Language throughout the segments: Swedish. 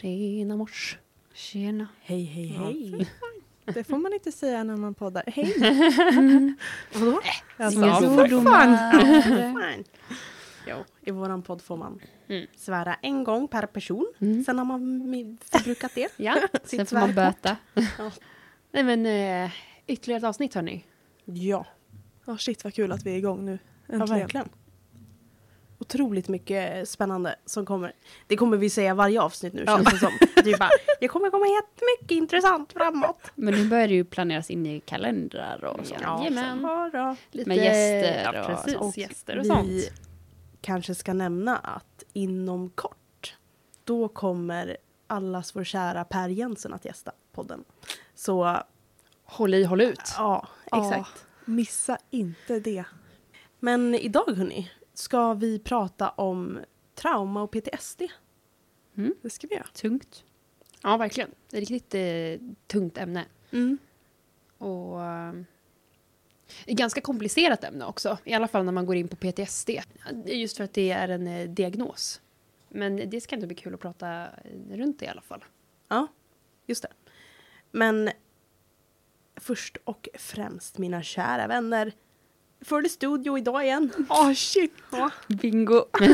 Tjena mors. Tjena. Hej, hej, hej. Det får man inte säga när man poddar. Hej! Vadå? Alltså, så fördomar. fan. Fan. Jo, i våran podd får man Mm. svära en gång per person. Mm. Sen har man förbrukat det. Ja, sen får man böta. Ja. Nej men eh, ytterligare ett avsnitt hörni. Ja, Ja, shit vad kul att vi är igång nu. ja Äntligen. verkligen. Otroligt mycket spännande som kommer. Det kommer vi säga varje avsnitt nu Ja. känns det som. Det bara, det kommer komma jättemycket intressant framåt. Men nu börjar det ju planeras in i kalendrar och så. Jajamän. bara. Lite, Med gäster ja, och, precis. och gäster och vi sånt. kanske ska nämna att inom kort då kommer allas vår kära Per Jensen att gästa podden. Så Håll i, håll ut. ja, Ja. exakt. Missa inte det. Men idag hörni ska vi prata om trauma och PTSD. Det ska vi göra. Tungt. Ja, verkligen. Det är ett riktigt eh, tungt ämne. Och eh, ett ganska komplicerat ämne också. I alla fall när man går in på PTSD. Just för att det är en eh, diagnos. Men det ska inte bli kul att prata eh, runt det i alla fall. Ja, just det. Men först och främst mina kära vänner. För det studio idag igen. Åh shit! Ja. Bingo!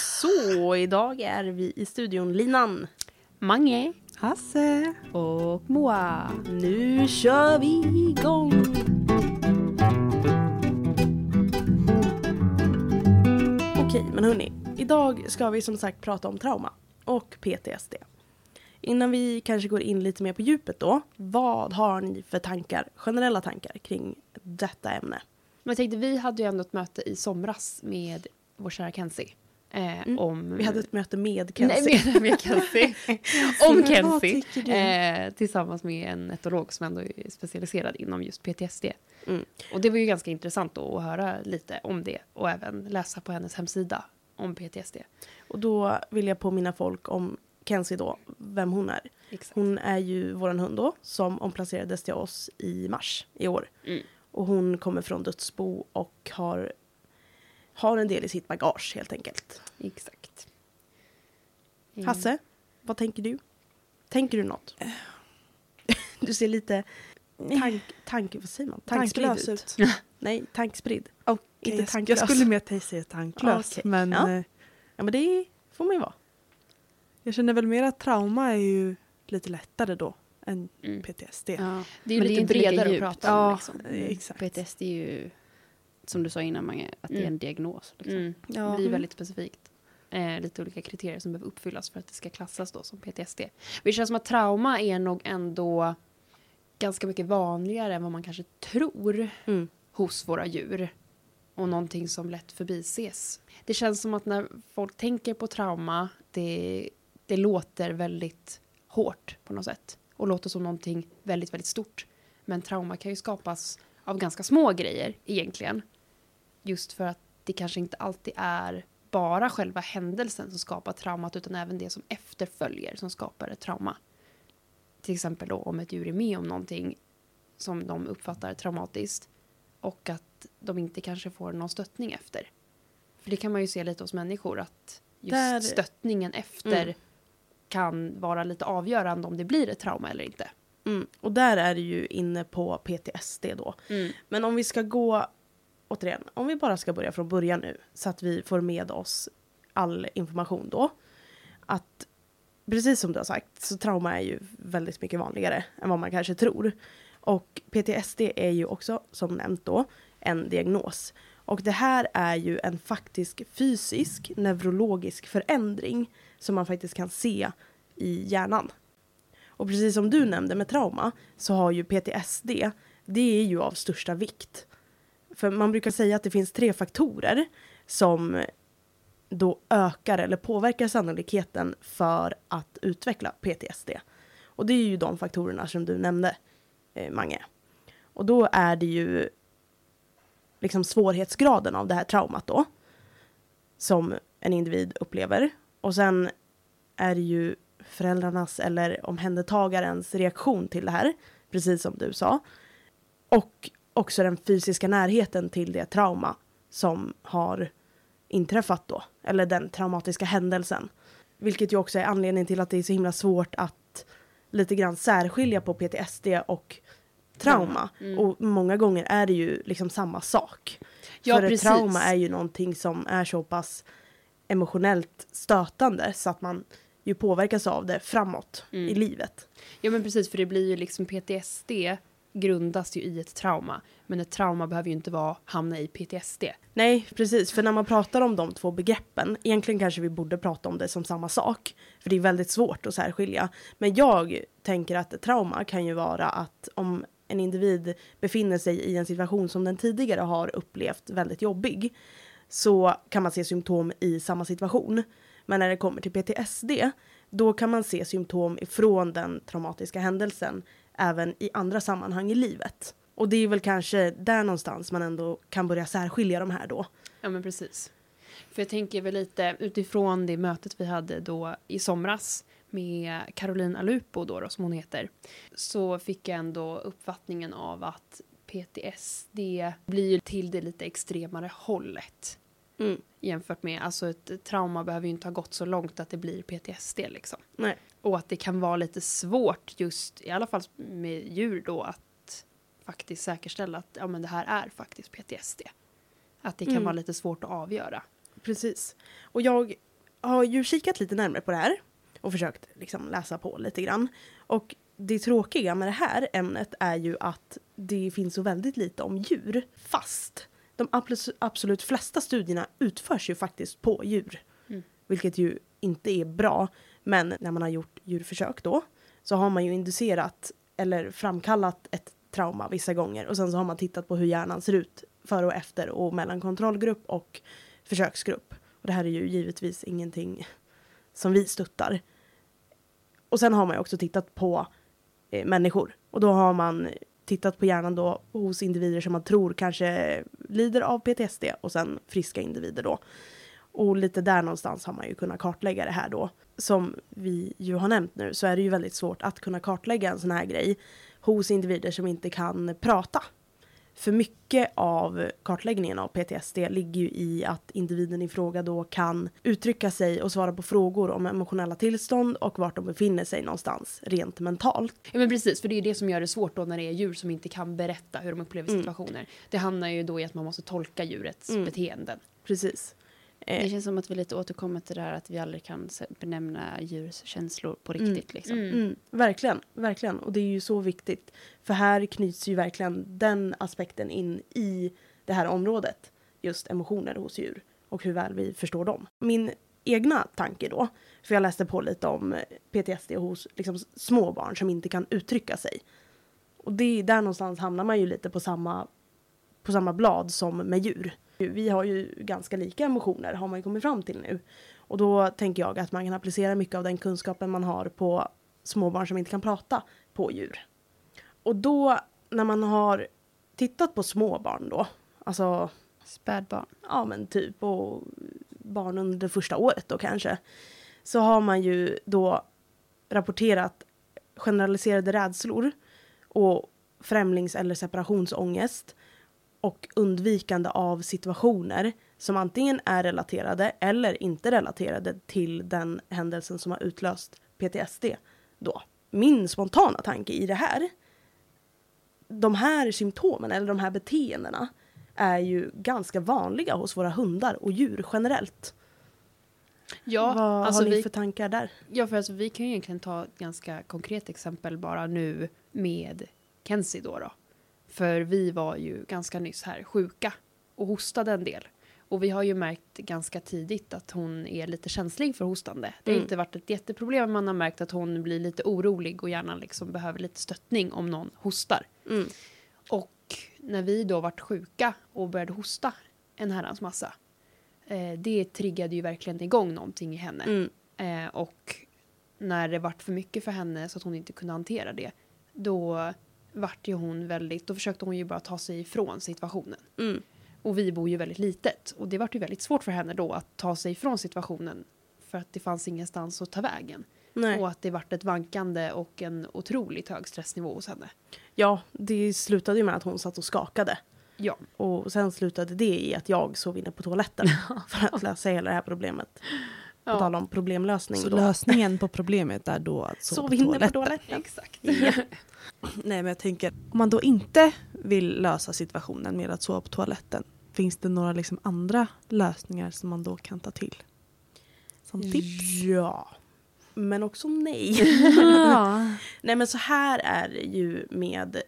Så idag är vi i studion Linan. Mange Hasse! och Moa. Nu kör vi igång! Okej, men hörni. Idag ska vi som sagt prata om trauma och PTSD. Innan vi kanske går in lite mer på djupet då. Vad har ni för tankar, generella tankar kring detta ämne? Men jag tänkte, vi hade ju ändå ett möte i somras med vår kära Kenzie. Eh, Mm. om... Vi hade ett möte med Kenzie. Nej, med, med Kenzie. om Kenzie. Eh, tillsammans med en etolog som ändå är specialiserad inom just PTSD. Mm. Och det var ju ganska intressant då att höra lite om det och även läsa på hennes hemsida om PTSD. Och då vill jag påminna folk om Kenzie då, vem hon är. Exakt. Hon är ju våran hund då, som omplacerades till oss i mars i år. Mm. Och hon kommer från dödsbo och har, har en del i sitt bagage helt enkelt. Exakt. Hasse, vad tänker du? Tänker du något? Du ser lite tank, tank, vad säger man? Tanklös ut. ut. Nej, tankspridd. Okej, Inte tanklös. jag skulle mer säga tanklös. Okej. Men Ja. eh, Ja men det får man ju vara. Jag känner väl mer att trauma är ju lite lättare då än Mm. PTSD. Ja, det är ju Men det är lite lika bredare att prata om. Ja, Liksom. eh, exakt. PTSD är ju, som du sa innan Mange, att det är Mm. en diagnos. Liksom. Mm. Ja. Det blir väldigt specifikt. Eh, lite olika kriterier som behöver uppfyllas för att det ska klassas då som PTSD. Det känns som att trauma är nog ändå ganska mycket vanligare än vad man kanske tror Mm. hos våra djur. Och någonting som lätt förbises. Det känns som att när folk tänker på trauma, det, det låter väldigt hårt på något sätt. Och låter som någonting väldigt, väldigt stort. Men trauma kan ju skapas av ganska små grejer egentligen. Just för att det kanske inte alltid är bara själva händelsen som skapar traumat utan även det som efterföljer som skapar ett trauma. Till exempel då om ett djur är med om någonting som de uppfattar traumatiskt och att de inte kanske får någon stöttning efter. För det kan man ju se lite hos människor att just Där- stöttningen efter Mm. Kan vara lite avgörande om det blir ett trauma eller inte. Mm. Och där är det ju inne på PTSD då. Men om vi ska gå, återigen, om vi bara ska börja från början nu så att vi får med oss all information då. Att precis som du har sagt så trauma är ju väldigt mycket vanligare än vad man kanske tror. Och PTSD är ju också som nämnt då en diagnos. Och det här är ju en faktisk fysisk neurologisk förändring som man faktiskt kan se i hjärnan. Och precis som du nämnde med trauma så har ju PTSD, det är ju av största vikt. För man brukar säga att det finns tre faktorer som då ökar eller påverkar sannolikheten för att utveckla PTSD. Och det är ju de faktorerna som du nämnde, eh, Mange. Och då är det ju liksom svårighetsgraden av det här traumat då som en individ upplever. Och sen är det ju föräldrarnas eller omhändertagarens reaktion till det här, precis som du sa. Och också den fysiska närheten till det trauma som har inträffat då. Eller den traumatiska händelsen. Vilket ju också är anledningen till att det är så himla svårt att lite grann särskilja på PTSD och trauma. Mm. Och många gånger är det ju liksom samma sak. Ja, För ett precis. trauma är ju någonting som är så pass emotionellt stötande så att man ju påverkas av det framåt Mm. i livet. Ja men precis, för det blir ju liksom PTSD grundas ju i ett trauma. Men ett trauma behöver ju inte vara, hamna i PTSD. Nej, precis. För när man pratar om de två begreppen, egentligen kanske vi borde prata om det som samma sak. För det är väldigt svårt att särskilja. Men jag tänker att ett trauma kan ju vara att om en individ befinner sig i en situation som den tidigare har upplevt väldigt jobbig så kan man se symptom i samma situation. Men när det kommer till PTSD då kan man se symptom ifrån den traumatiska händelsen även i andra sammanhang i livet. Och det är väl kanske där någonstans man ändå kan börja särskilja de här då. Ja men precis. För jag tänker väl lite utifrån det mötet vi hade då i somras med Caroline Alupo då, då som hon heter. Så fick jag ändå uppfattningen av att PTSD blir till det lite extremare hållet. Mm. Jämfört med, alltså ett trauma behöver ju inte ha gått så långt att det blir PTSD liksom. Nej. Och att det kan vara lite svårt just, i alla fall med djur då, att faktiskt säkerställa att ja, men det här är faktiskt PTSD. Att det kan Mm. vara lite svårt att avgöra. Precis. Och jag har ju kikat lite närmare på det här och försökt liksom läsa på lite grann. Och det tråkiga med det här ämnet är ju att det finns så väldigt lite om djur. Fast de abs- absolut flesta studierna utförs ju faktiskt på djur. Mm. Vilket ju inte är bra. Men när man har gjort djurförsök då så har man ju inducerat eller framkallat ett trauma vissa gånger och sen så har man tittat på hur hjärnan ser ut före och efter och mellan kontrollgrupp och försöksgrupp. Och det här är ju givetvis ingenting som vi stöttar. Och sen har man ju också tittat på eh, människor och då har man tittat på hjärnan då hos individer som man tror kanske lider av PTSD och sen friska individer då. Och lite där någonstans har man ju kunnat kartlägga det här då. Som vi ju har nämnt nu så är det ju väldigt svårt att kunna kartlägga en sån här grej hos individer som inte kan prata. För mycket av kartläggningen av PTSD ligger ju i att individen i fråga då kan uttrycka sig och svara på frågor om emotionella tillstånd och vart de befinner sig någonstans rent mentalt. Ja men precis, för det är det som gör det svårt då när det är djur som inte kan berätta hur de upplever Mm. situationer. Det hamnar ju då i att man måste tolka djurets Mm. beteenden. Precis. Eh, Det känns som att vi lite återkommer till det här att vi aldrig kan benämna djurs känslor på Mm. riktigt. Liksom. Mm. Mm, verkligen, verkligen. Och det är ju så viktigt. För här knyts ju verkligen den aspekten in i det här området. Just emotioner hos djur och hur väl vi förstår dem. Min egna tanke då, för jag läste på lite om PTSD hos liksom, små barn som inte kan uttrycka sig. Och det, där någonstans hamnar man ju lite på samma, på samma blad som med djur. Vi har ju ganska lika emotioner har man ju kommit fram till nu. Och då tänker jag att man kan applicera mycket av den kunskapen man har på småbarn som inte kan prata på djur. Och då när man har tittat på småbarn då, alltså Spädbarn. ja men typ och barn under det första året då kanske, så har man ju då rapporterat generaliserade rädslor och främlings eller separationsångest och undvikande av situationer som antingen är relaterade eller inte relaterade till den händelsen som har utlöst PTSD då. Min spontana tanke i det här, de här symptomen eller de här beteendena är ju ganska vanliga hos våra hundar och djur generellt. Ja, Vad alltså har ni vi, för tankar där? ja, för alltså vi kan ju egentligen ta ett ganska konkret exempel bara nu med Kenzie då. då. För vi var ju ganska nyss här sjuka och hostade en del. Och vi har ju märkt ganska tidigt att hon är lite känslig för hostande. Det har Mm. inte varit ett jätteproblem, men man har märkt att hon blir lite orolig och gärna liksom behöver lite stöttning om någon hostar. Mm. Och när vi då vart sjuka och började hosta en herrans massa, eh, det triggade ju verkligen igång någonting i henne. Mm. Eh, och när det vart för mycket för henne så att hon inte kunde hantera det, då vart ju hon väldigt, då försökte hon ju bara ta sig ifrån situationen. Mm. Och vi bor ju väldigt litet och det vart ju väldigt svårt för henne då att ta sig ifrån situationen för att det fanns ingenstans att ta vägen. Nej. Och att det vart ett vankande och en otroligt hög stressnivå hos henne. Ja, det slutade ju med att hon satt och skakade. Ja. Och sen slutade det i att jag sov inne på toaletten för att lösa hela det här problemet. På tal om problemlösning. Så då. lösningen på problemet är då att sova Sov på inne på toaletten. toaletten. Exakt. Nej men jag tänker, om man då inte vill lösa situationen med att sova på toaletten, finns det några liksom andra lösningar som man då kan ta till? Som tips? Ja. Men också nej. Ja. Nej men så här är det ju med,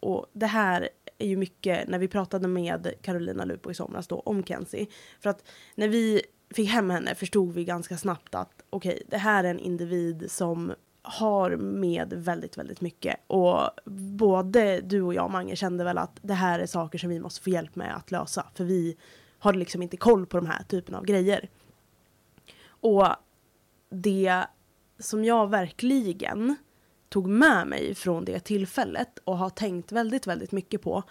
och det här är ju mycket när vi pratade med Carolina Lupo i somras då om Kenzie. För att när vi fick hem henne förstod vi ganska snabbt att okej, det här är en individ som har med väldigt, väldigt mycket. Och både du och jag, Mange, kände väl att det här är saker som vi måste få hjälp med att lösa. För vi har liksom inte koll på de här typen av grejer. Och det som jag verkligen tog med mig från det tillfället och har tänkt väldigt, väldigt mycket på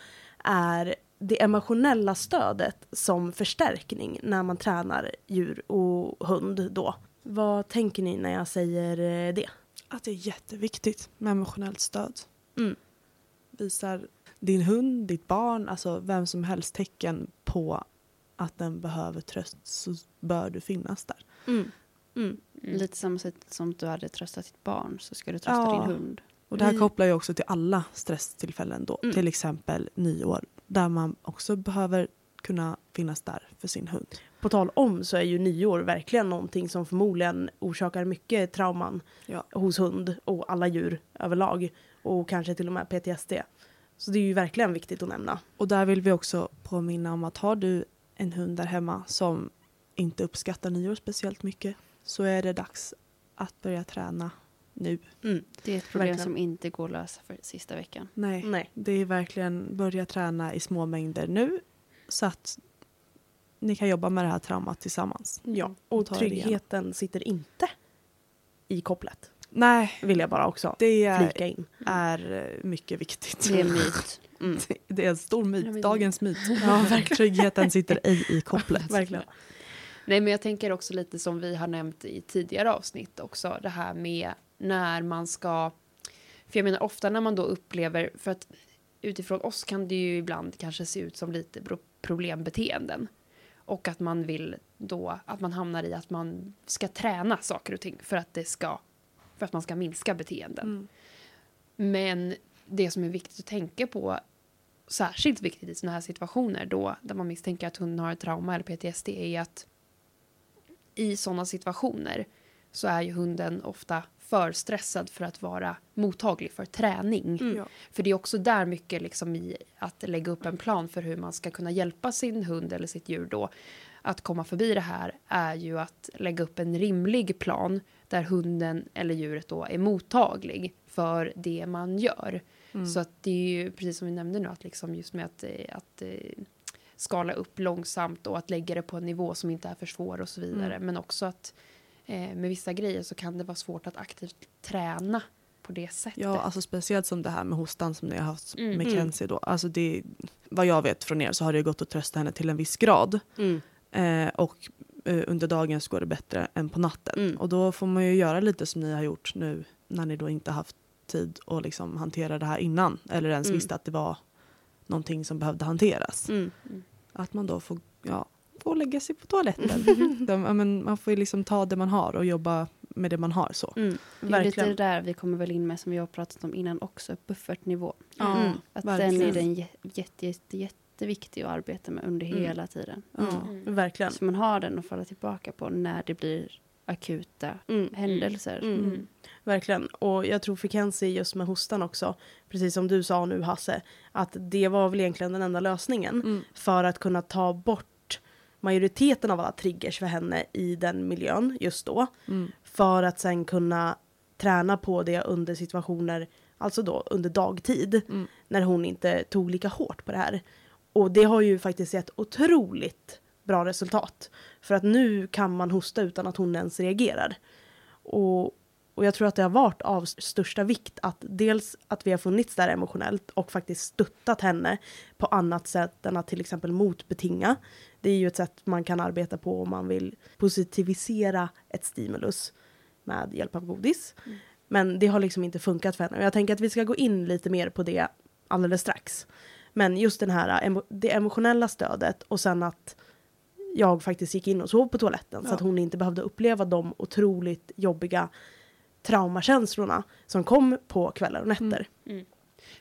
är det emotionella stödet som förstärkning när man tränar djur och hund då. Vad tänker ni när jag säger eh, det? Att det är jätteviktigt med emotionellt stöd. Mm. Visar din hund, ditt barn, alltså vem som helst tecken på att den behöver tröst så bör du finnas där. Mm. Mm. Lite samma sätt som du hade tröstat ditt barn så ska du trösta Ja. din hund. Och det här kopplar ju också till alla stresstillfällen då. Mm. Till exempel nyår. Där man också behöver kunna finnas där för sin hund. På tal om så är ju nyår verkligen någonting som förmodligen orsakar mycket trauman Ja. hos hund och alla djur överlag. Och kanske till och med PTSD. Så det är ju verkligen viktigt att nämna. Och där vill vi också påminna om att har du en hund där hemma som inte uppskattar nyår speciellt mycket så är det dags att börja träna nu. Mm. Det är ett problem Verkligen. som inte går att lösa för sista veckan. Nej, Nej. det är verkligen börja träna i små mängder nu så att ni kan jobba med det här traumat tillsammans. Ja, och igen. tryggheten sitter inte i kopplet. Nej, Vill jag bara också det är, flika in. är eh, mycket viktigt. Det är en myt. Mm. Det är en stor myt, dagens myt. Ja, Tryggheten sitter ej i kopplet. Verkligen. Nej, men jag tänker också lite som vi har nämnt i tidigare avsnitt också, det här med när man ska... För jag menar ofta när man då upplever, för att utifrån oss kan det ju ibland kanske se ut som lite problembeteenden. Och att man vill då, att man hamnar i att man ska träna saker och ting för att det ska, för att man ska minska beteenden. Mm. Men det som är viktigt att tänka på, särskilt viktigt i sådana här situationer då, där man misstänker att hunden har ett trauma eller PTSD, är att i sådana situationer så är ju hunden ofta för stressad för att vara mottaglig för träning. Mm. Ja. För det är också där mycket liksom i att lägga upp en plan för hur man ska kunna hjälpa sin hund eller sitt djur då att komma förbi det här är ju att lägga upp en rimlig plan där hunden eller djuret då är mottaglig för det man gör. Mm. Så att det är ju precis som vi nämnde nu att liksom just med att, eh, att eh, skala upp långsamt och att lägga det på en nivå som inte är för svår och så vidare. Mm. Men också att med vissa grejer så kan det vara svårt att aktivt träna på det sättet. Ja, alltså speciellt som det här med hostan som ni har haft Mm. med Mm. Kenzie då. Alltså det, vad jag vet från er så har det gått att trösta henne till en viss grad. Mm. Eh, och eh, under dagen så går det bättre än på natten. Mm. Och då får man ju göra lite som ni har gjort nu när ni då inte haft tid att liksom hantera det här innan. Eller ens Mm. visste att det var någonting som behövde hanteras. Mm. Att man då får, ja, får lägga sig på toaletten. De, men man får ju liksom ta det man har och jobba med det man har. så. Mm. Det är lite det där vi kommer väl in med som vi har pratat om innan också, buffertnivå. Ja, Mm. Att verkligen. den är den jä- jätte, jätte, jätteviktig att arbeta med under Mm. hela tiden. Mm. Verkligen. Så man har den att falla tillbaka på när det blir akuta Mm. händelser. Mm. Mm. Verkligen. Och jag tror för Kenzie just med hostan också, precis som du sa nu Hasse, att det var väl egentligen den enda lösningen Mm. för att kunna ta bort majoriteten av alla triggers för henne i den miljön just då. Mm. För att sen kunna träna på det under situationer, alltså då under dagtid, Mm. när hon inte tog lika hårt på det här. Och det har ju faktiskt gett otroligt bra resultat. För att nu kan man hosta utan att hon ens reagerar. Och, och jag tror att det har varit av största vikt att dels att vi har funnits där emotionellt och faktiskt stöttat henne på annat sätt än att till exempel motbetinga. Det är ju ett sätt man kan arbeta på om man vill positivisera ett stimulus med hjälp av godis. Men det har liksom inte funkat för henne. Jag tänker att vi ska gå in lite mer på det alldeles strax. Men just den här, det emotionella stödet och sen att jag faktiskt gick in och sov på toaletten så Ja. att hon inte behövde uppleva de otroligt jobbiga traumakänslorna som kom på kvällar och nätter.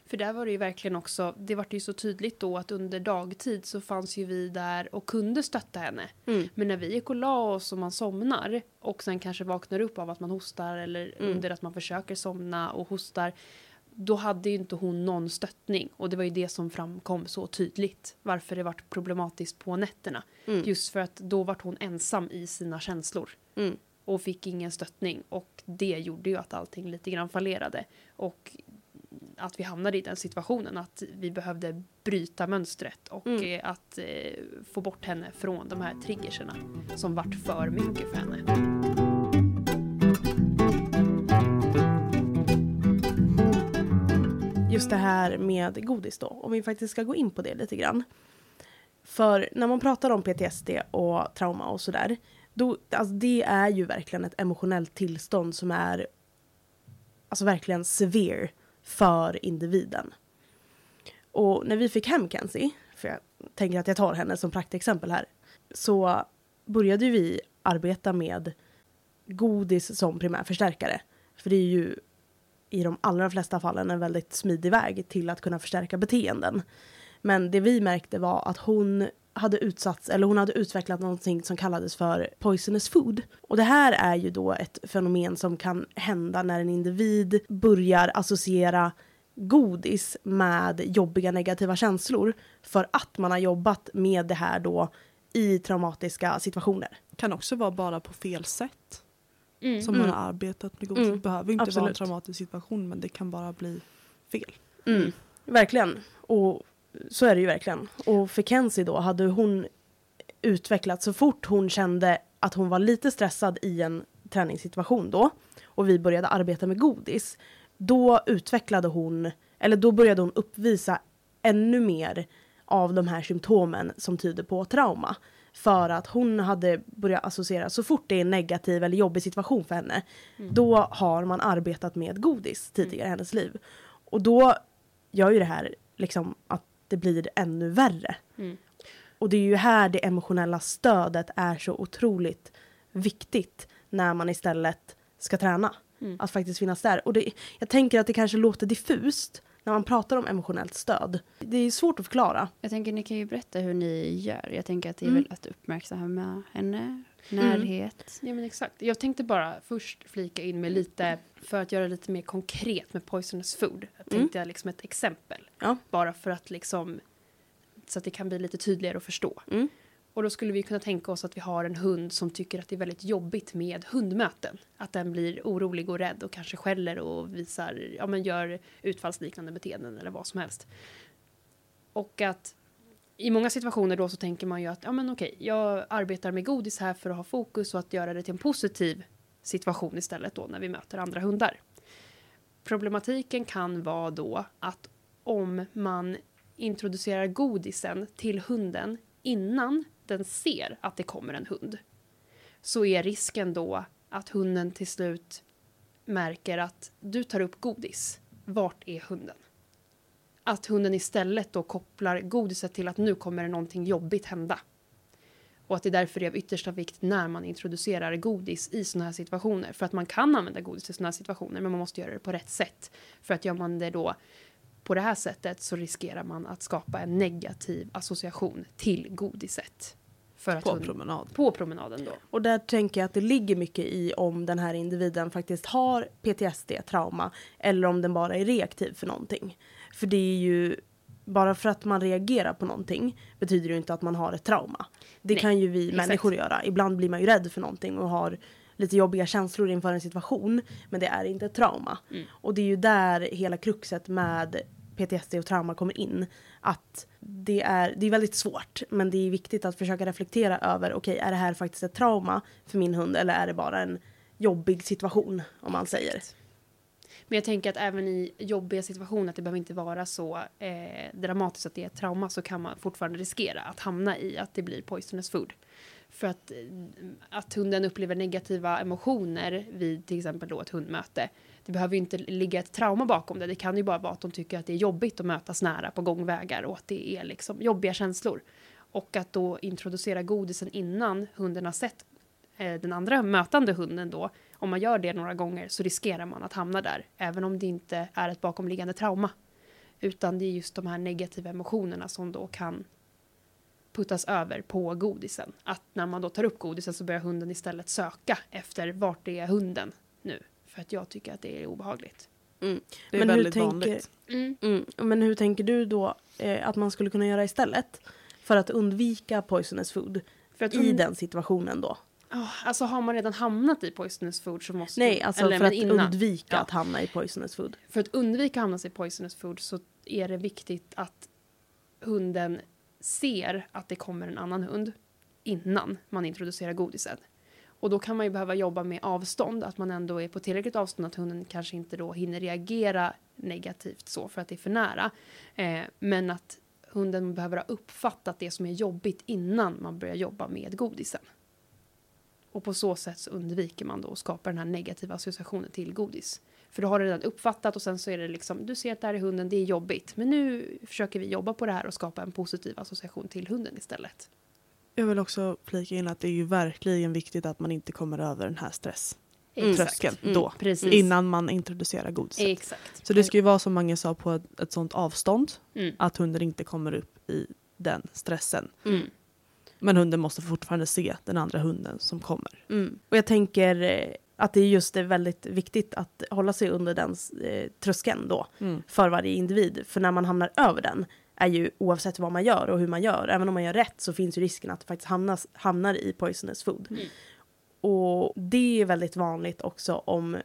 För där var det ju verkligen också, det var ju så tydligt då att under dagtid så fanns ju vi där och kunde stötta henne. Mm. Men när vi gick och la oss och man somnar och sen kanske vaknar upp av att man hostar eller Mm. under att man försöker somna och hostar. Då hade ju inte hon någon stöttning och det var ju det som framkom så tydligt. Varför det vart problematiskt på nätterna. Mm. Just för att då vart hon ensam i sina känslor. Mm. Och fick ingen stöttning och det gjorde ju att allting lite grann fallerade. Och att vi hamnade i den situationen att vi behövde bryta mönstret och Mm. eh, att eh, få bort henne från de här triggerserna som vart för mycket för henne. just det här med godis då, om vi faktiskt ska gå in på det lite grann. För när man pratar om PTSD och trauma och sådär, då, alltså det är ju verkligen ett emotionellt tillstånd som är alltså verkligen severe för individen. Och när vi fick hem Kenzie, för jag tänker att jag tar henne som praktexempel här, så började ju vi arbeta med godis som primärförstärkare. För det är ju i de allra flesta fallen en väldigt smidig väg till att kunna förstärka beteenden. Men det vi märkte var att hon hade utsatts, eller hon hade utvecklat någonting som kallades för poisonous food. Och det här är ju då ett fenomen som kan hända när en individ börjar associera godis med jobbiga negativa känslor för att man har jobbat med det här då i traumatiska situationer. Kan också vara bara på fel sätt. Som Mm. man har arbetat med godis. Mm. Det behöver inte vara en Absolut. traumatisk situation men det kan bara bli fel. Mm. Verkligen. Och så är det ju verkligen. Och för Kenzie då hade hon utvecklat så fort hon kände att hon var lite stressad i en träningssituation då och vi började arbeta med godis. Då utvecklade hon, eller då började hon uppvisa ännu mer av de här symptomen som tyder på trauma. För att hon hade börjat associera, så fort det är en negativ eller jobbig situation för henne, då har man arbetat med godis tidigare i hennes liv. Och då gör ju det här liksom att det blir ännu värre. Mm. Och det är ju här det emotionella stödet är så otroligt viktigt när man istället ska träna. Mm. Att faktiskt finnas där. Och det, jag tänker att det kanske låter diffust när man pratar om emotionellt stöd. Det är svårt att förklara. Jag tänker ni kan ju berätta hur ni gör. Jag tänker att det är Mm. väl att uppmärksamma henne, närhet. Ja men exakt. Jag tänkte bara först flika in med lite, för att göra lite mer konkret med poisonous food. Jag tänkte jag liksom ett exempel. Ja. Bara för att liksom, så att det kan bli lite tydligare att förstå. Mm. Och då skulle vi kunna tänka oss att vi har en hund som tycker att det är väldigt jobbigt med hundmöten. Att den blir orolig och rädd och kanske skäller och visar, ja men gör utfallsliknande beteenden eller vad som helst. Och att i många situationer då så tänker man ju att ja men okej, jag arbetar med godis här för att ha fokus och att göra det till en positiv situation istället då när vi möter andra hundar. Problematiken kan vara då att om man introducerar godisen till hunden innan den ser att det kommer en hund så är risken då att hunden till slut märker att du tar upp godis. Vart är hunden? Att hunden istället då kopplar godiset till att nu kommer det någonting jobbigt hända. Och att det därför är av yttersta vikt när man introducerar godis i sådana här situationer. För att man kan använda godis i sådana här situationer men man måste göra det på rätt sätt. För att gör man det då på det här sättet så riskerar man att skapa en negativ association till godiset. För att På promenad. på promenaden då. Och där tänker jag att det ligger mycket i om den här individen faktiskt har PTSD, trauma, eller om den bara är reaktiv för någonting. För det är ju, bara för att man reagerar på någonting betyder det inte att man har ett trauma. Det Nej, kan ju vi exakt. människor göra. Ibland blir man ju rädd för någonting och har lite jobbiga känslor inför en situation, men det är inte ett trauma. Mm. Och det är ju där hela kruxet med PTSD och trauma kommer in. Att det är, det är väldigt svårt, men det är viktigt att försöka reflektera över, okej, är det här faktiskt ett trauma för min hund eller är det bara en jobbig situation, om man säger. Men jag tänker att även i jobbiga situationer, att det behöver inte vara så eh, dramatiskt att det är ett trauma, så kan man fortfarande riskera att hamna i att det blir poisonous food. För att, eh, att hunden upplever negativa emotioner vid till exempel då ett hundmöte. Det behöver ju inte ligga ett trauma bakom det. Det kan ju bara vara att de tycker att det är jobbigt att mötas nära på gångvägar och att det är liksom jobbiga känslor. Och att då introducera godisen innan hunden har sett eh, den andra mötande hunden då. Om man gör det några gånger så riskerar man att hamna där. Även om det inte är ett bakomliggande trauma. Utan det är just de här negativa emotionerna som då kan puttas över på godisen. Att när man då tar upp godisen så börjar hunden istället söka efter vart det är hunden nu. För att jag tycker att det är obehagligt. Det är Men hur väldigt tänker- vanligt. Mm. Men hur tänker du då eh, att man skulle kunna göra istället? För att undvika poisonous food För att i den situationen då? Oh, alltså har man redan hamnat i poisonous food så måste Nej, alltså eller, för att innan. undvika Ja. att hamna i poisonous food. För att undvika att hamna i poisonous food så är det viktigt att hunden ser att det kommer en annan hund innan man introducerar godisen. Och då kan man ju behöva jobba med avstånd, att man ändå är på tillräckligt avstånd att hunden kanske inte då hinner reagera negativt så för att det är för nära. Eh, men att hunden behöver ha uppfattat det som är jobbigt innan man börjar jobba med godisen. Och på så sätt så undviker man då att skapa den här negativa associationen till godis. För då har du redan uppfattat och sen så är det liksom, du ser att det här är hunden, det är jobbigt. Men nu försöker vi jobba på det här och skapa en positiv association till hunden istället. Jag vill också flika in att det är ju verkligen viktigt att man inte kommer över den här stress. Mm. tröskeln Mm, då. Precis. Innan man introducerar godiset. Exakt. Så det ska ju vara som Mange sa på ett, ett sånt avstånd Mm. att hunden inte kommer upp i den stressen. Mm. Men hunden måste fortfarande se den andra hunden som kommer. Mm. Och jag tänker eh, att det är just det väldigt viktigt att hålla sig under den eh, tröskeln då för varje individ. För när man hamnar över den är ju oavsett vad man gör och hur man gör, även om man gör rätt så finns ju risken att det faktiskt hamnas, hamnar i poisonous food. Mm. Och det är väldigt vanligt också om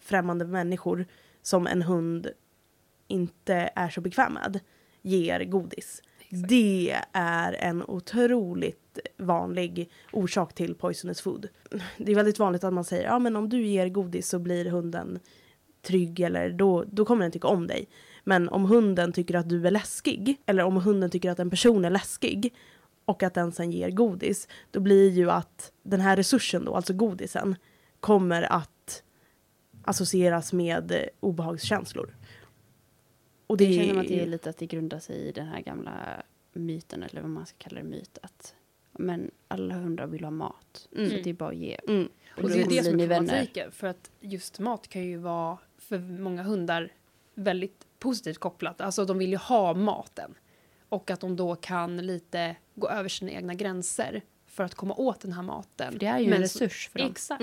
främmande människor som en hund inte är så bekväm med ger godis. Exakt. Det är en otroligt vanlig orsak till poisonous food. Det är väldigt vanligt att man säger ja men om du ger godis så blir hunden trygg eller då, då kommer den tycka om dig. Men om hunden tycker att du är läskig eller om hunden tycker att en person är läskig och att den sen ger godis då blir ju att den här resursen då, alltså godisen, kommer att associeras med obehagskänslor. Och Det känner man att det är lite att det grundar sig i den här gamla myten, eller vad man ska kalla det, myt, att men alla hundar vill ha mat, Mm. så det är bara att ge. Mm. Och då det är det som är problematiken. För att just mat kan ju vara för många hundar väldigt positivt kopplat. Alltså de vill ju ha maten. Och att de då kan lite gå över sina egna gränser för att komma åt den här maten. För det är ju Men en resurs för dem. Exakt.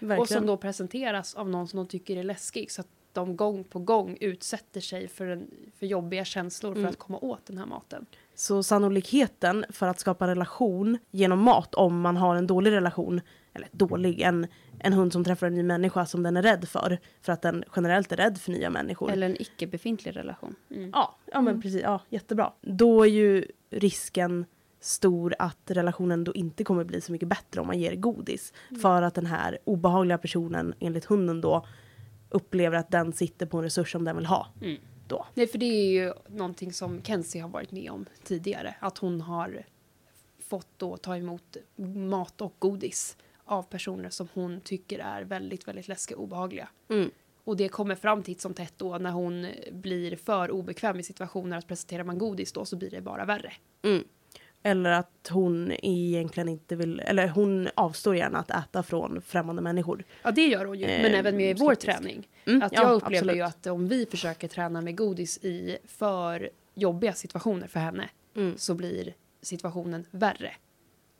Mm. Och som då presenteras av någon som de tycker är läskig. Så att de gång på gång utsätter sig för, en, för jobbiga känslor för Mm. att komma åt den här maten. Så sannolikheten för att skapa relation genom mat om man har en dålig relation, eller dålig, en, en hund som träffar en ny människa som den är rädd för, för att den generellt är rädd för nya människor. Eller en icke befintlig relation. Ja, ja men precis, ja, jättebra. Då är ju risken stor att relationen då inte kommer bli så mycket bättre om man ger godis. För att den här obehagliga personen, enligt hunden då, upplever att den sitter på en resurs som den vill ha. Mm. Då. Nej, för det är ju någonting som Kenzie har varit med om tidigare. Att hon har fått då ta emot mat och godis av personer som hon tycker är väldigt, väldigt läskiga och obehagliga. Mm. Och det kommer fram titt som tätt då när hon blir för obekväm i situationer att presenterar man godis då så blir det bara värre. Mm. Eller att hon egentligen inte vill, eller hon avstår gärna att äta från främmande människor. Ja, det gör hon ju. Eh, Men även med vår skeptisk. träning. Mm, Att ja, jag upplever absolut. ju att om vi försöker träna med godis i för jobbiga situationer för henne Mm. så blir situationen värre.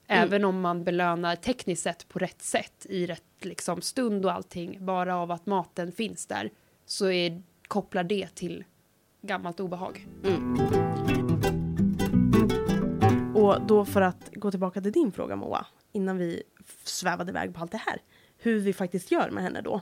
Mm. Även om man belönar tekniskt sett på rätt sätt i rätt liksom, stund och allting, bara av att maten finns där, så är, kopplar det till gammalt obehag. Och då för att gå tillbaka till din fråga Moa, innan vi svävade iväg på allt det här. Hur vi faktiskt gör med henne då.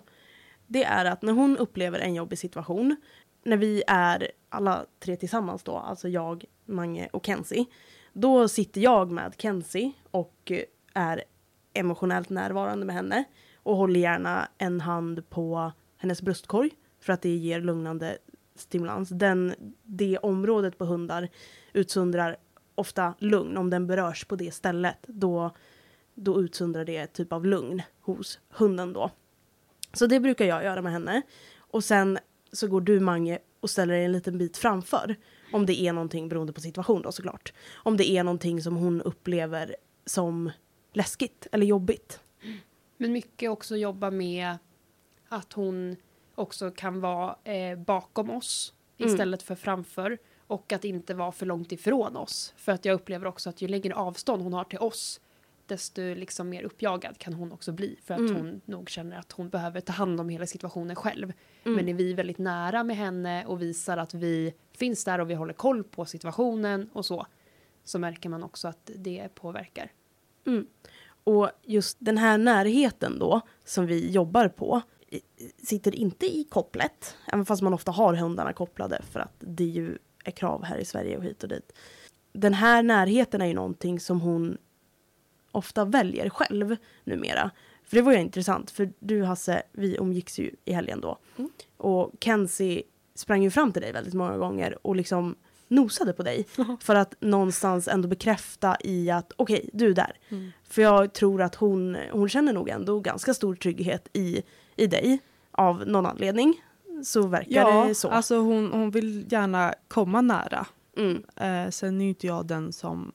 Det är att när hon upplever en jobbig situation, när vi är alla tre tillsammans då, alltså jag, Mange och Kenzie. Då sitter jag med Kenzie och är emotionellt närvarande med henne. Och håller gärna en hand på hennes bröstkorg för att det ger lugnande stimulans. Den, det området på hundar utsöndrar ofta lugn. Om den berörs på det stället då då utsöndrar det typ av lugn hos hunden då. Så det brukar jag göra med henne. Och sen så går du Mange och ställer dig en liten bit framför. Om det är någonting, beroende på situation då såklart. Om det är någonting som hon upplever som läskigt eller jobbigt. Men mycket också jobba med att hon också kan vara eh, bakom oss Mm. istället för framför. Och att inte vara för långt ifrån oss. För att jag upplever också att ju längre avstånd hon har till oss desto liksom mer uppjagad kan hon också bli. För att Mm. hon nog känner att hon behöver ta hand om hela situationen själv. Mm. Men är vi väldigt nära med henne och visar att vi finns där och vi håller koll på situationen och så. Så märker man också att det påverkar. Mm. Och just den här närheten då, som vi jobbar på, sitter inte i kopplet. Även fast man ofta har hundarna kopplade för att det ju är krav här i Sverige och hit och dit. Den här närheten är ju någonting som hon ofta väljer själv numera. För det var ju intressant, för du Hasse, vi umgicks ju i helgen då. Mm. Och Kenzie sprang ju fram till dig väldigt många gånger och liksom nosade på dig. För att någonstans ändå bekräfta i att okej, du är där. Mm. För jag tror att hon, hon känner nog ändå ganska stor trygghet i, i dig. Av någon anledning. Så verkar Ja, det så. alltså hon, hon vill gärna komma nära. mm, Eh, sen är ju inte jag den som,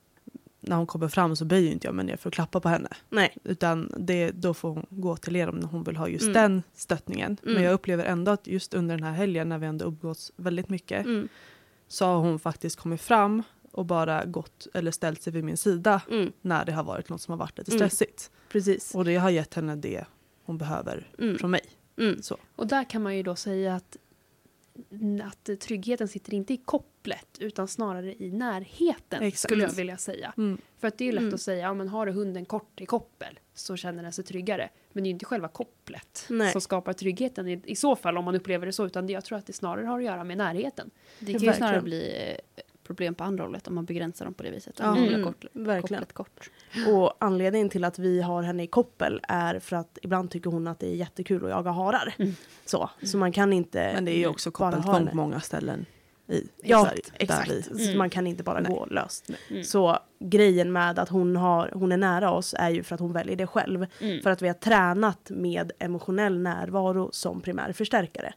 när hon kommer fram så böjer inte jag mig ner för att klappa på henne. nej. Utan det, då får hon gå till er om hon vill ha just Mm. den stöttningen. Mm. Men jag upplever ändå att just under den här helgen när vi ändå umgås väldigt mycket Mm, så har hon faktiskt kommit fram och bara gått eller ställt sig vid min sida mm, när det har varit något som har varit lite Mm. stressigt. precis. Och det har gett henne det hon behöver från mig. Mm, Så. Och där kan man ju då säga att, att tryggheten sitter inte i kopplet utan snarare i närheten Exakt. skulle jag vilja säga. Mm. För att det är ju lätt Mm. att säga, ja men har du hunden kort i koppel så känner den sig tryggare. Men det är ju inte själva kopplet Nej. som skapar tryggheten i, i så fall om man upplever det så utan det, jag tror att det snarare har att göra med närheten. Det kan ju snarare bli eh, problem på andra hållet om man begränsar dem på det viset. Ja. Mm, kort, verkligen. kort. Och anledningen till att vi har henne i koppel är för att ibland tycker hon att det är jättekul att jaga harar. Mm. Så, så man kan inte Men det är ju också koppeltvång henne. på många ställen i Ja, Sverige. där exakt. Mm. man kan inte bara Nej. gå löst. Mm. Så grejen med att hon, har, hon är nära oss är ju för att hon väljer det själv. Mm. För att vi har tränat med emotionell närvaro som primär förstärkare.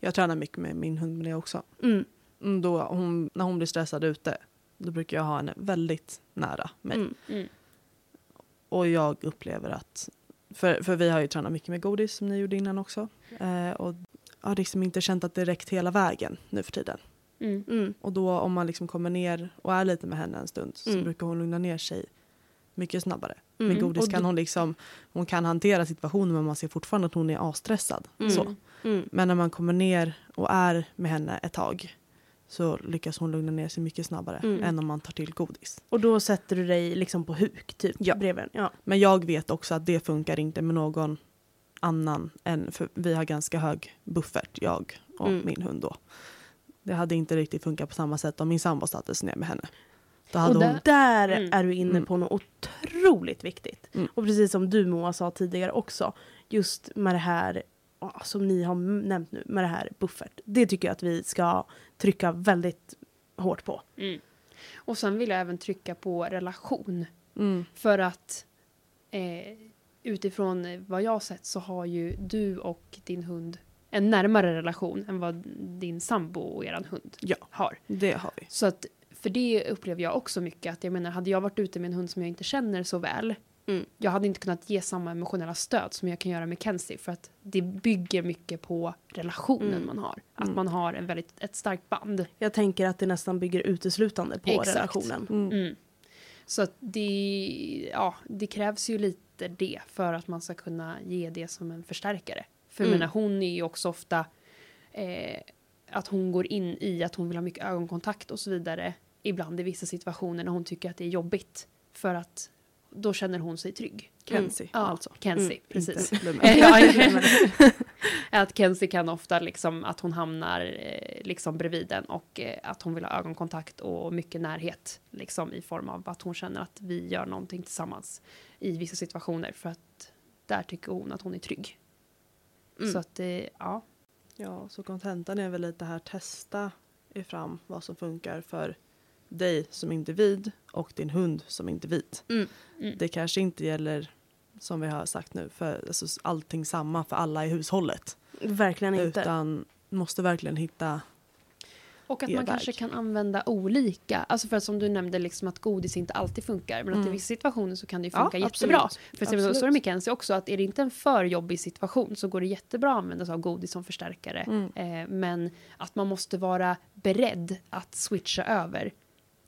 Jag tränar mycket med min hund med det också. Mm. Då hon, när hon blir stressad ute då brukar jag ha henne väldigt nära mig. Mm. Mm. Och jag upplever att, för, för vi har ju tränat mycket med godis som ni gjorde innan också. Eh, och har liksom inte känt att det räckt hela vägen nu för tiden. Mm. Mm. Och då om man liksom kommer ner och är lite med henne en stund så Mm. brukar hon lugna ner sig mycket snabbare. Mm. Med godis kan hon liksom, hon kan hantera situationen men man ser fortfarande att hon är avstressad. Mm. Så. Mm. Men när man kommer ner och är med henne ett tag så lyckas hon lugna ner sig mycket snabbare Mm. än om man tar till godis. Och då sätter du dig liksom på huk typ Ja. bredvid den. Ja. Men jag vet också att det funkar inte med någon annan än, för vi har ganska hög buffert, jag och Mm. min hund då. Det hade inte riktigt funkat på samma sätt om min sambo satte sig ner med henne. Då hade Och hon, där- Där Mm. är du inne Mm. på något otroligt viktigt. Mm. Och precis som du Moa sa tidigare också. Just med det här som ni har nämnt nu, med det här buffert. Det tycker jag att vi ska trycka väldigt hårt på. Mm. Och sen vill jag även trycka på relation. mm, För att eh, utifrån vad jag har sett så har ju du och din hund en närmare relation än vad din sambo och eran hund Ja. har. det har vi. Så att, för det upplever jag också mycket. Att jag menar, hade jag varit ute med en hund som jag inte känner så väl, Mm. jag hade inte kunnat ge samma emotionella stöd som jag kan göra med Kenzie. För att det bygger mycket på relationen Mm. man har. Att Mm. man har en väldigt, ett starkt band. Jag tänker att det nästan bygger uteslutande på Exakt. relationen. Mm. Mm. Så att det, ja, det krävs ju lite det för att man ska kunna ge det som en förstärkare. För Mm. menar, hon är ju också ofta eh, att hon går in i att hon vill ha mycket ögonkontakt och så vidare. Ibland i vissa situationer när hon tycker att det är jobbigt. För att då känner hon sig trygg. Kenzie Ja, alltså. Kenzie, Mm, precis. Att Kenzie kan ofta liksom att hon hamnar eh, liksom bredvid den och eh, att hon vill ha ögonkontakt och mycket närhet liksom i form av att hon känner att vi gör någonting tillsammans i vissa situationer för att där tycker hon att hon är trygg. Mm. Så att det, ja. Ja, så kontentan är väl lite här testa er fram vad som funkar för dig som individ och din hund som individ. Mm. Mm. Det kanske inte gäller, som vi har sagt nu, för alltså, allting samma för alla i hushållet. Verkligen inte. Utan måste verkligen hitta Och att man väg. kanske kan använda olika. Alltså för att som du nämnde, liksom att godis inte alltid funkar. Men att i Mm. vissa situationer så kan det ju Ja, funka jättebra. absolut. För så Absolut. står det Mackenzie också, att är det inte en för jobbig situation så går det jättebra att använda sig av godis som förstärkare. Mm. Eh, men att man måste vara beredd att switcha över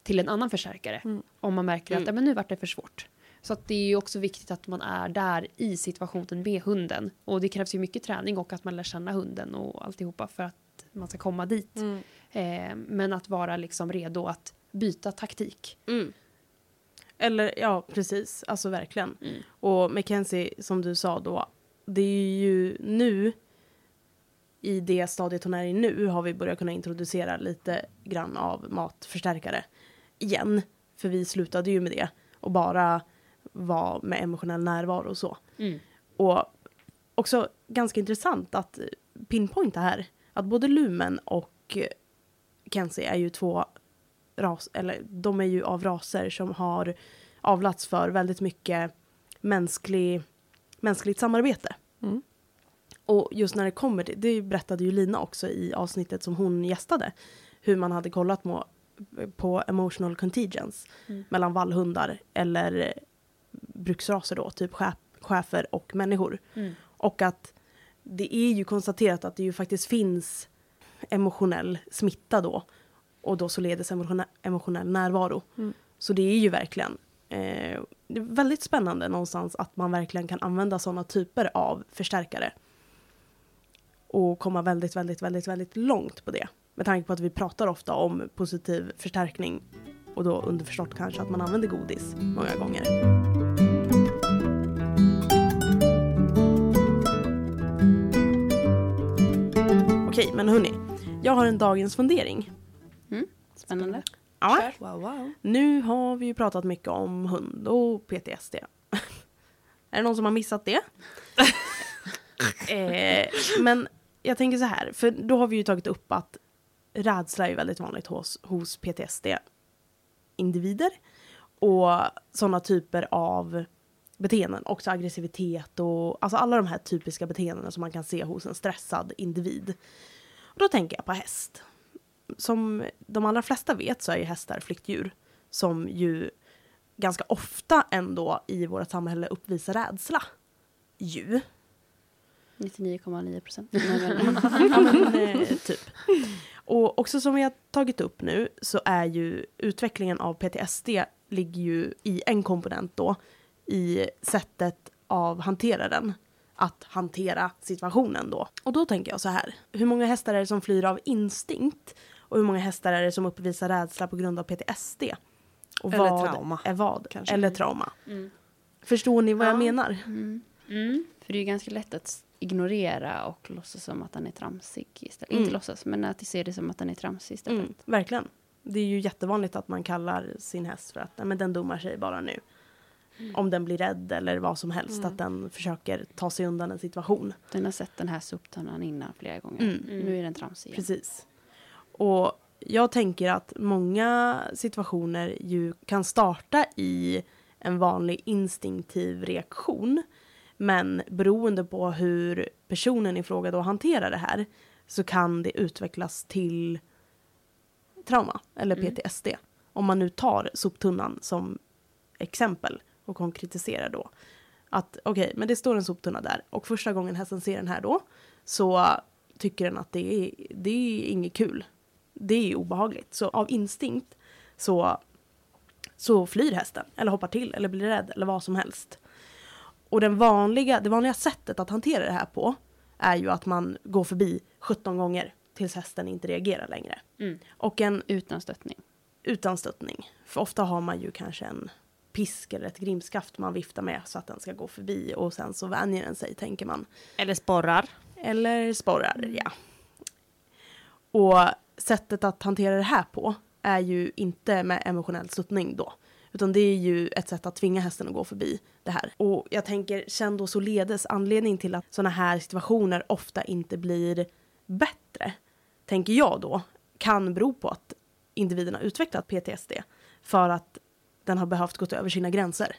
till en annan förstärkare. Mm. Om man märker att Mm. men nu vart det för svårt. Så att det är ju också viktigt att man är där i situationen med hunden. Och det krävs ju mycket träning och att man lär känna hunden och alltihopa för att man ska komma dit. Mm. Eh, men att vara liksom redo att byta taktik. Mm. Eller ja, precis. Alltså verkligen. Mm. Och Mackenzie, som du sa då, det är ju nu i det stadiet hon är i nu har vi börjat kunna introducera lite grann av matförstärkare igen. För vi slutade ju med det och bara vara med emotionell närvaro och så. Mm. Och också ganska intressant att pinpointa här att både Lumen och Kenzie är ju två ras, eller de är ju av raser som har avlats för väldigt mycket mänsklig, mänskligt samarbete. Mm. Och just när det kommer det berättade ju Lina också i avsnittet som hon gästade, hur man hade kollat på, emotional contingence Mm. mellan vallhundar eller bruksraser då, typ schä- schäfer och människor. Mm. Och att det är ju konstaterat att det ju faktiskt finns emotionell smitta då. Och då således emotionell närvaro. Mm. Så det är ju verkligen eh, det är väldigt spännande någonstans att man verkligen kan använda sådana typer av förstärkare. Och komma väldigt, väldigt, väldigt, väldigt långt på det. Med tanke på att vi pratar ofta om positiv förstärkning. Och då underförstått kanske att man använder godis många gånger. Okej, men hörni. Jag har en dagens fundering. Spännande. Ja. Wow, wow. Nu har vi ju pratat mycket om hund och PTSD. är det någon som har missat det? eh, men jag tänker så här, för då har vi ju tagit upp att rädsla är väldigt vanligt hos, hos PTSD-individer. Och sådana typer av beteenden, också aggressivitet och alltså alla de här typiska beteendena som man kan se hos en stressad individ. Och då tänker jag på häst. Som de allra flesta vet så är ju hästar flyktdjur som ju ganska ofta ändå i vårt samhälle uppvisar rädsla. Ju. 99,9 procent. Eh, typ. Och också som vi har tagit upp nu så är ju utvecklingen av PTSD ligger ju i en komponent då i sättet av hanteraren att hantera situationen då. Och då tänker jag så här, hur många hästar är det som flyr av instinkt och hur många hästar är det som uppvisar rädsla på grund av PTSD? Och Eller vad trauma, är vad? kanske. Eller trauma. Mm. Förstår ni vad Ja. jag menar? Mm. För det är ju ganska lätt att ignorera och låtsas som att den är tramsig istället. Mm. Inte låtsas, men att se det som att den är tramsig istället. Mm, verkligen. Det är ju jättevanligt att man kallar sin häst för att Nej, men den dummar sig bara nu. Om den blir rädd eller vad som helst, Mm. att den försöker ta sig undan en situation. Den har sett den här soptunnan innan flera gånger. Mm. Nu är den tramsig igen. Precis. Och jag tänker att många situationer ju kan starta i en vanlig instinktiv reaktion. Men beroende på hur personen i fråga då hanterar det här så kan det utvecklas till trauma eller Mm. PTSD. Om man nu tar soptunnan som exempel och konkretiserar då. Att okej, men det står en soptunna där och första gången hästen ser den här då så tycker den att det är, det är inget kul. Det är obehagligt. Så av instinkt så, så flyr hästen eller hoppar till eller blir rädd eller vad som helst. Och den vanliga, det vanliga sättet att hantera det här på är ju att man går förbi 17 gånger tills hästen inte reagerar längre. Mm. Och en Utan stöttning. utan stöttning. För ofta har man ju kanske en pisk eller ett grimskaft man viftar med så att den ska gå förbi och sen så vänjer den sig tänker man. Eller sporrar. Eller sporrar, ja. Och sättet att hantera det här på är ju inte med emotionell stöttning då. Utan det är ju ett sätt att tvinga hästen att gå förbi det här. Och jag tänker, känn då således anledning till att sådana här situationer ofta inte blir bättre, tänker jag då, kan bero på att individen har utvecklat PTSD för att den har behövt gå över sina gränser.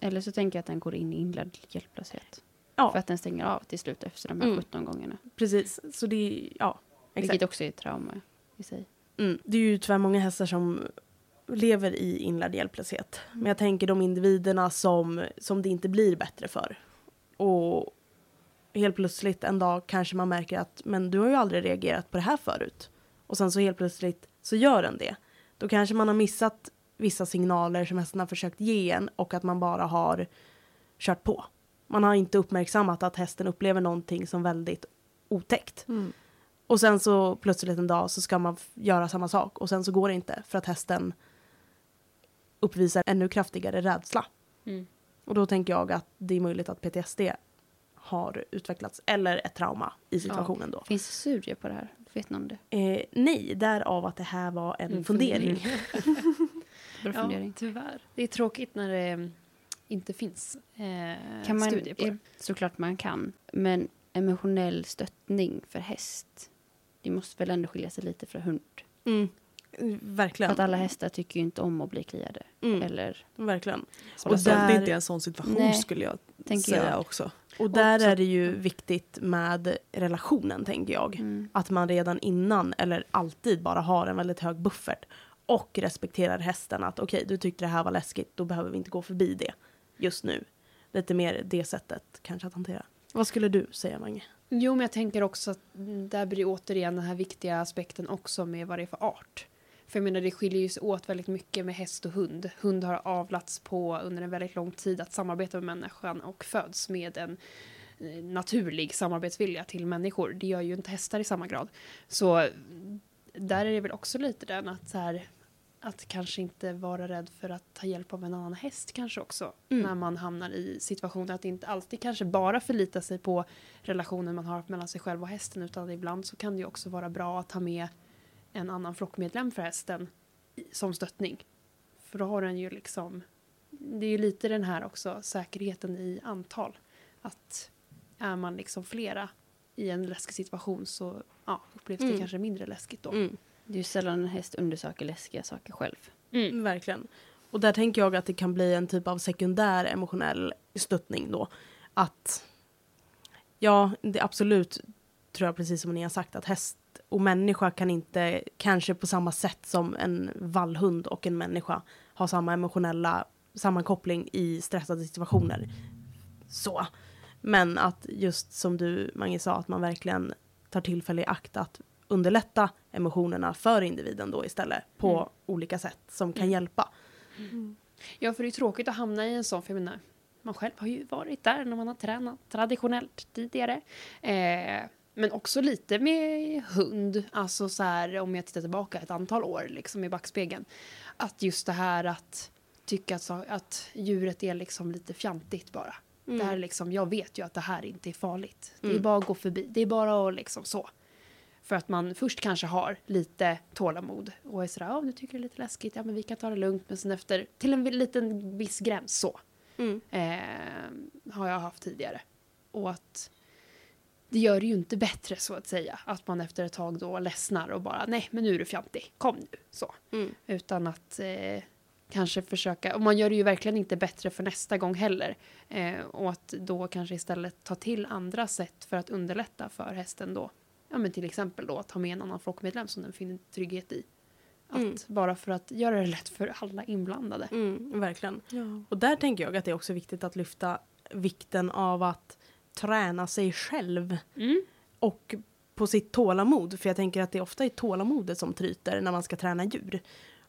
Eller så tänker jag att den går in i inlärd hjälplöshet. Ja. För att den stänger av till slut efter de här Mm. 17 gångerna. Precis, så det är, ja, exakt. Vilket också är ett trauma i sig. Mm. Det är ju tyvärr många hästar som lever i inlärd hjälplöshet. Men jag tänker de individerna som, som det inte blir bättre för. Och helt plötsligt en dag kanske man märker att men du har ju aldrig reagerat på det här förut. Och sen så helt plötsligt så gör den det. Då kanske man har missat vissa signaler som hästen har försökt ge en och att man bara har kört på. Man har inte uppmärksammat att hästen upplever någonting som väldigt otäckt. Mm. Och sen så plötsligt en dag så ska man göra samma sak och sen så går det inte för att hästen uppvisar ännu kraftigare rädsla. Mm. Och då tänker jag att det är möjligt att PTSD har utvecklats eller ett trauma i situationen då. Finns det studier på det här? Vet någon det? Eh, nej, därav att det här var en En fundering. Bra fundering. tyvärr. Det är tråkigt när det eh, inte finns eh, Kan man, studier på det. såklart man kan. Men emotionell stöttning för häst. Det måste väl ändå skilja sig lite från hund. Mm. För Verkligen. att alla hästar tycker ju inte om att bli kliade. Mm. Eller, Verkligen. Och där- det är inte en sån situation Nej, skulle jag säga jag. också. Och där också- är det ju viktigt med relationen tänker jag. mm. Att man redan innan eller alltid bara har en väldigt hög buffert. Och respekterar hästen att okej, du tyckte det här var läskigt, då behöver vi inte gå förbi det just nu. Lite mer det sättet kanske att hantera. Vad skulle du säga Mange? Jo, men jag tänker också att mm, där blir återigen den här viktiga aspekten också med vad det är för art. För jag menar, det skiljer ju sig åt väldigt mycket med häst och hund. Hund har avlats på under en väldigt lång tid att samarbeta med människan och föds med en eh, naturlig samarbetsvilja till människor. Det gör ju inte hästar i samma grad. Så mm, där är det väl också lite den att så här, att kanske inte vara rädd för att ta hjälp av en annan häst kanske också. Mm. När man hamnar i situationer att inte alltid kanske bara förlita sig på relationen man har mellan sig själv och hästen utan ibland så kan det ju också vara bra att ha med en annan flockmedlem för hästen som stöttning. För då har den ju liksom, det är ju lite den här också säkerheten i antal. Att är man liksom flera i en läskig situation så ja, upplevs det Mm. kanske mindre läskigt då. Mm. Det är ju sällan en häst undersöker läskiga saker själv. Mm. Verkligen. Och där tänker jag att det kan bli en typ av sekundär emotionell stöttning då. Att, ja, det är absolut tror jag precis som ni har sagt att häst och människa kan inte, kanske på samma sätt som en vallhund och en människa, ha samma emotionella sammankoppling i stressade situationer. Så. Men att just som du Mange sa, att man verkligen tar tillfälle i akt att underlätta emotionerna för individen då istället på Mm. olika sätt som kan Mm. hjälpa. Ja, för det är tråkigt att hamna i en sån, för jag menar, man själv har ju varit där när man har tränat traditionellt tidigare. Eh, men också lite med hund, alltså så här om jag tittar tillbaka ett antal år liksom i backspegeln. Att just det här att tycka att, att djuret är liksom lite fjantigt bara. Det här är liksom, jag vet ju att det här inte är farligt. Det är Mm. bara att gå förbi, det är bara att liksom så. För att man först kanske har lite tålamod och är sådär, ja du tycker det är lite läskigt, ja men vi kan ta det lugnt. Men sen efter, till en liten viss gräns så, Mm. eh, har jag haft tidigare. Och att det gör det ju inte bättre så att säga. Att man efter ett tag då ledsnar och bara, nej men nu är du fjantig, kom nu. Så. Mm. Utan att eh, kanske försöka, och man gör det ju verkligen inte bättre för nästa gång heller. Eh, och att då kanske istället ta till andra sätt för att underlätta för hästen då. Ja men till exempel då att ha med en annan flockmedlem som den finner trygghet i. Att Mm. bara för att göra det lätt för alla inblandade. Mm, verkligen. Ja. Och där tänker jag att det är också viktigt att lyfta vikten av att träna sig själv Mm. och på sitt tålamod. För jag tänker att det ofta är tålamodet som tryter när man ska träna djur.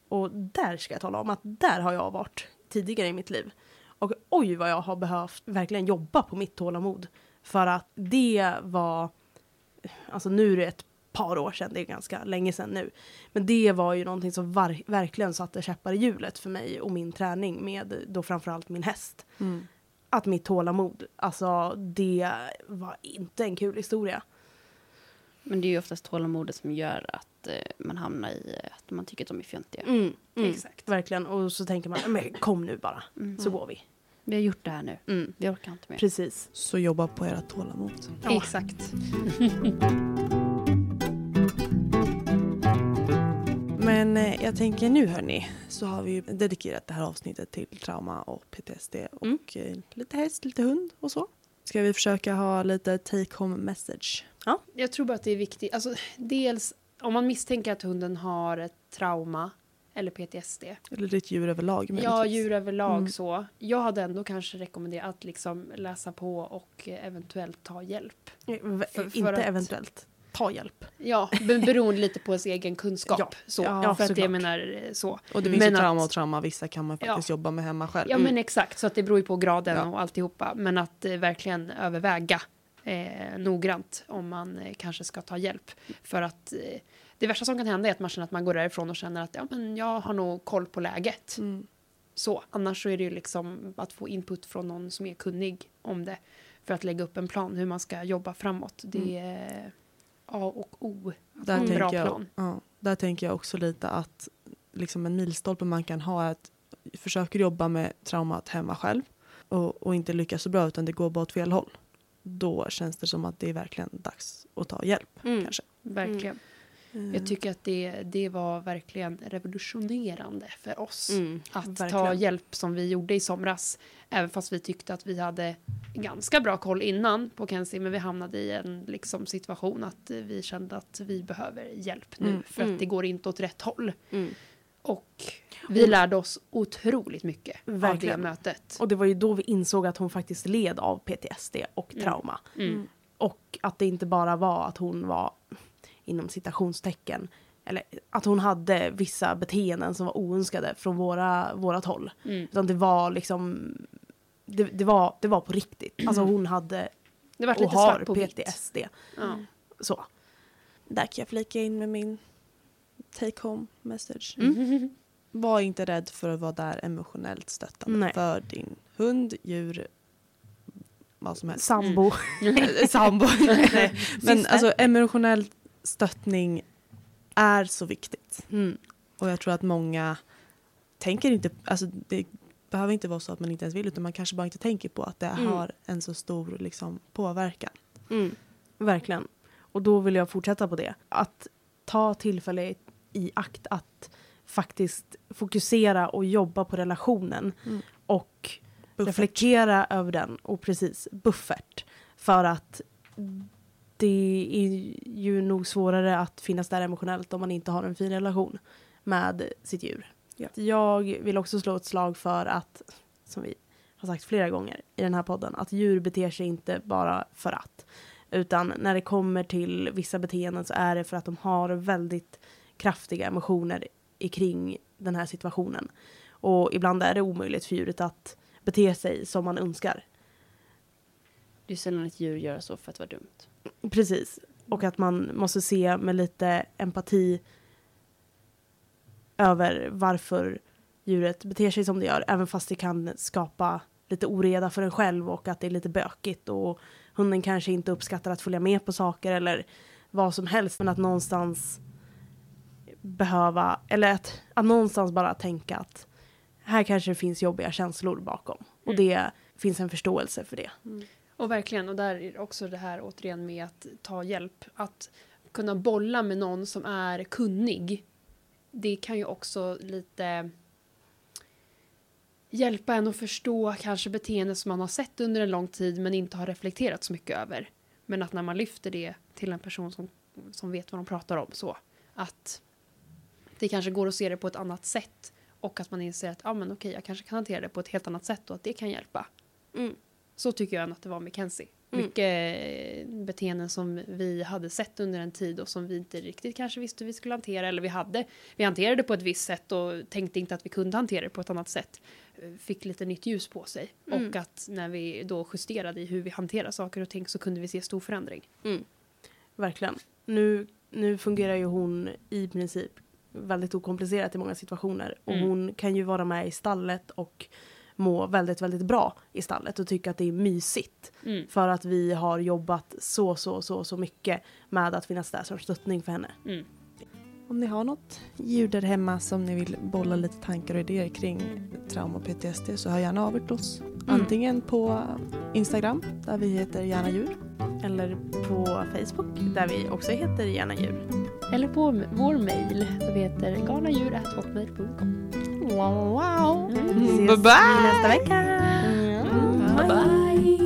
Och där ska jag tala om att där har jag varit tidigare i mitt liv. Och oj vad jag har behövt verkligen jobba på mitt tålamod. För att det var, alltså nu är det ett par år sedan, det är ganska länge sedan nu. Men det var ju någonting som var, verkligen satte käppar i hjulet för mig och min träning med då framförallt min häst. Mm. Att mitt tålamod, alltså det var inte en kul historia. Men det är ju oftast tålamodet som gör att eh, man hamnar i eh, att man tycker att de är fjantiga. Mm, mm, Exakt. Verkligen. Och så tänker man, men kom nu bara, Mm. så går vi. Vi har gjort det här nu. Mm, Vi orkar inte mer. precis. Så jobba på era tålamod. Ja. Exakt. Men eh, jag tänker nu hörni så har vi ju dedikerat det här avsnittet till trauma och PTSD och Mm. eh, lite häst, lite hund och så. Ska vi försöka ha lite take home message? Jag tror bara att det är viktigt. Alltså, dels om man misstänker att hunden har ett trauma eller PTSD. Eller ditt djur överlag Ja, djur överlag Mm. så. Jag hade ändå kanske rekommenderat att liksom läsa på och eh, eventuellt ta hjälp. V- För- för inte att- eventuellt. Ta hjälp. Ja, men beroende lite på ens egen kunskap. Ja. Så. Ja, för att jag menar eh, så. Och det finns Men ju trauma och trauma. Vissa kan man faktiskt jobba med hemma själv. Ja, men exakt. Så att det beror ju på graden Ja. och alltihopa. Men att eh, verkligen överväga eh, noggrant om man eh, kanske ska ta hjälp. För att eh, det värsta som kan hända är att man känner att man går därifrån och känner att ja, men jag har nog koll på läget. Mm. Så. Annars så är det ju liksom att få input från någon som är kunnig om det. För att lägga upp en plan hur man ska jobba framåt. Det är A och O. Där, ha en bra tänker jag, plan. ja, där tänker jag också lite att liksom en milstolpe man kan ha är att försöker jobba med traumat hemma själv och, och inte lyckas så bra utan det går bara åt fel håll. Då känns det som att det är verkligen dags att ta hjälp. Mm. Kanske. Verkligen. Mm. Jag tycker att det, det var verkligen revolutionerande för oss. Mm. att ta verkligen. hjälp som vi gjorde i somras. Även fast vi tyckte att vi hade ganska bra koll innan på Kenzie. Men vi hamnade i en liksom, situation att vi kände att vi behöver hjälp nu. Mm. För Mm. att det går inte åt rätt håll. Mm. Och vi lärde oss otroligt mycket av Verkligen. det mötet. Och det var ju då vi insåg att hon faktiskt led av PTSD och Mm. trauma. Mm. Och att det inte bara var att hon var inom citationstecken eller att hon hade vissa beteenden som var oönskade från våra, vårat håll. Mm. Utan det var liksom det, det, var, det var på riktigt. Alltså hon hade Det var och lite har på. PTSD. Ja. Så. Där kan jag flika in med min take home message. Mm. Var inte rädd för att vara där emotionellt stöttande Nej. för din hund, djur, vad som helst. Sambo. Sambo. Nej, Men alltså emotionell stöttning är så viktigt. Mm. Och jag tror att många tänker inte, alltså det behöver inte vara så att man inte ens vill utan man kanske bara inte tänker på att det Mm. har en så stor liksom, påverkan. Mm. Verkligen. Och då vill jag fortsätta på det. Att ta tillfället i akt att faktiskt fokusera och jobba på relationen Mm. och Buffert. reflektera över den. Och precis, buffert. För att det är ju nog svårare att finnas där emotionellt om man inte har en fin relation med sitt djur. Ja. Jag vill också slå ett slag för att, som vi har sagt flera gånger i den här podden, att djur beter sig inte bara för att. Utan när det kommer till vissa beteenden så är det för att de har väldigt kraftiga emotioner kring den här situationen. Och ibland är det omöjligt för djuret att bete sig som man önskar. Det är sällan ett djur gör så för att vara dumt. Precis. Och att man måste se med lite empati över varför djuret beter sig som det gör. Även fast det kan skapa lite oreda för en själv och att det är lite bökigt och hunden kanske inte uppskattar att följa med på saker eller vad som helst. Men att någonstans behöva, eller att, att någonstans bara tänka att här kanske det finns jobbiga känslor bakom. Och Mm. det finns en förståelse för det. Och verkligen, och där är också det här återigen med att ta hjälp. Att kunna bolla med någon som är kunnig. Det kan ju också lite hjälpa en att förstå kanske beteende som man har sett under en lång tid men inte har reflekterat så mycket över. Men att när man lyfter det till en person som, som vet vad de pratar om så att det kanske går att se det på ett annat sätt och att man inser att ah, men okej, jag kanske kan hantera det på ett helt annat sätt och att det kan hjälpa. Mm. Så tycker jag att det var med Kenzie. Mm. Mycket eh, beteenden som vi hade sett under en tid och som vi inte riktigt kanske visste hur vi skulle hantera. Eller vi hade, vi hanterade det på ett visst sätt och tänkte inte att vi kunde hantera det på ett annat sätt. Eh, Fick lite nytt ljus på sig. Mm. Och att när vi då justerade i hur vi hanterar saker och ting så kunde vi se stor förändring. Mm. Verkligen. Nu, nu fungerar ju hon i princip väldigt okomplicerat i många situationer. Och Mm. hon kan ju vara med i stallet och må väldigt, väldigt bra i stallet och tycka att det är mysigt. Mm. För att vi har jobbat så, så, så, så mycket med att finnas där som stöttning för henne. Mm. Om ni har något djur där hemma som ni vill bolla lite tankar och idéer kring trauma och PTSD så hör gärna av er till oss. Antingen på Instagram där vi heter gärna djur Eller på Facebook där vi också heter Gärna djur. Eller på vår mejl som heter galnadjur.hotmail.com. Wow, wow. Mm. Vi ses Bye bye. nästa vecka. Bye bye!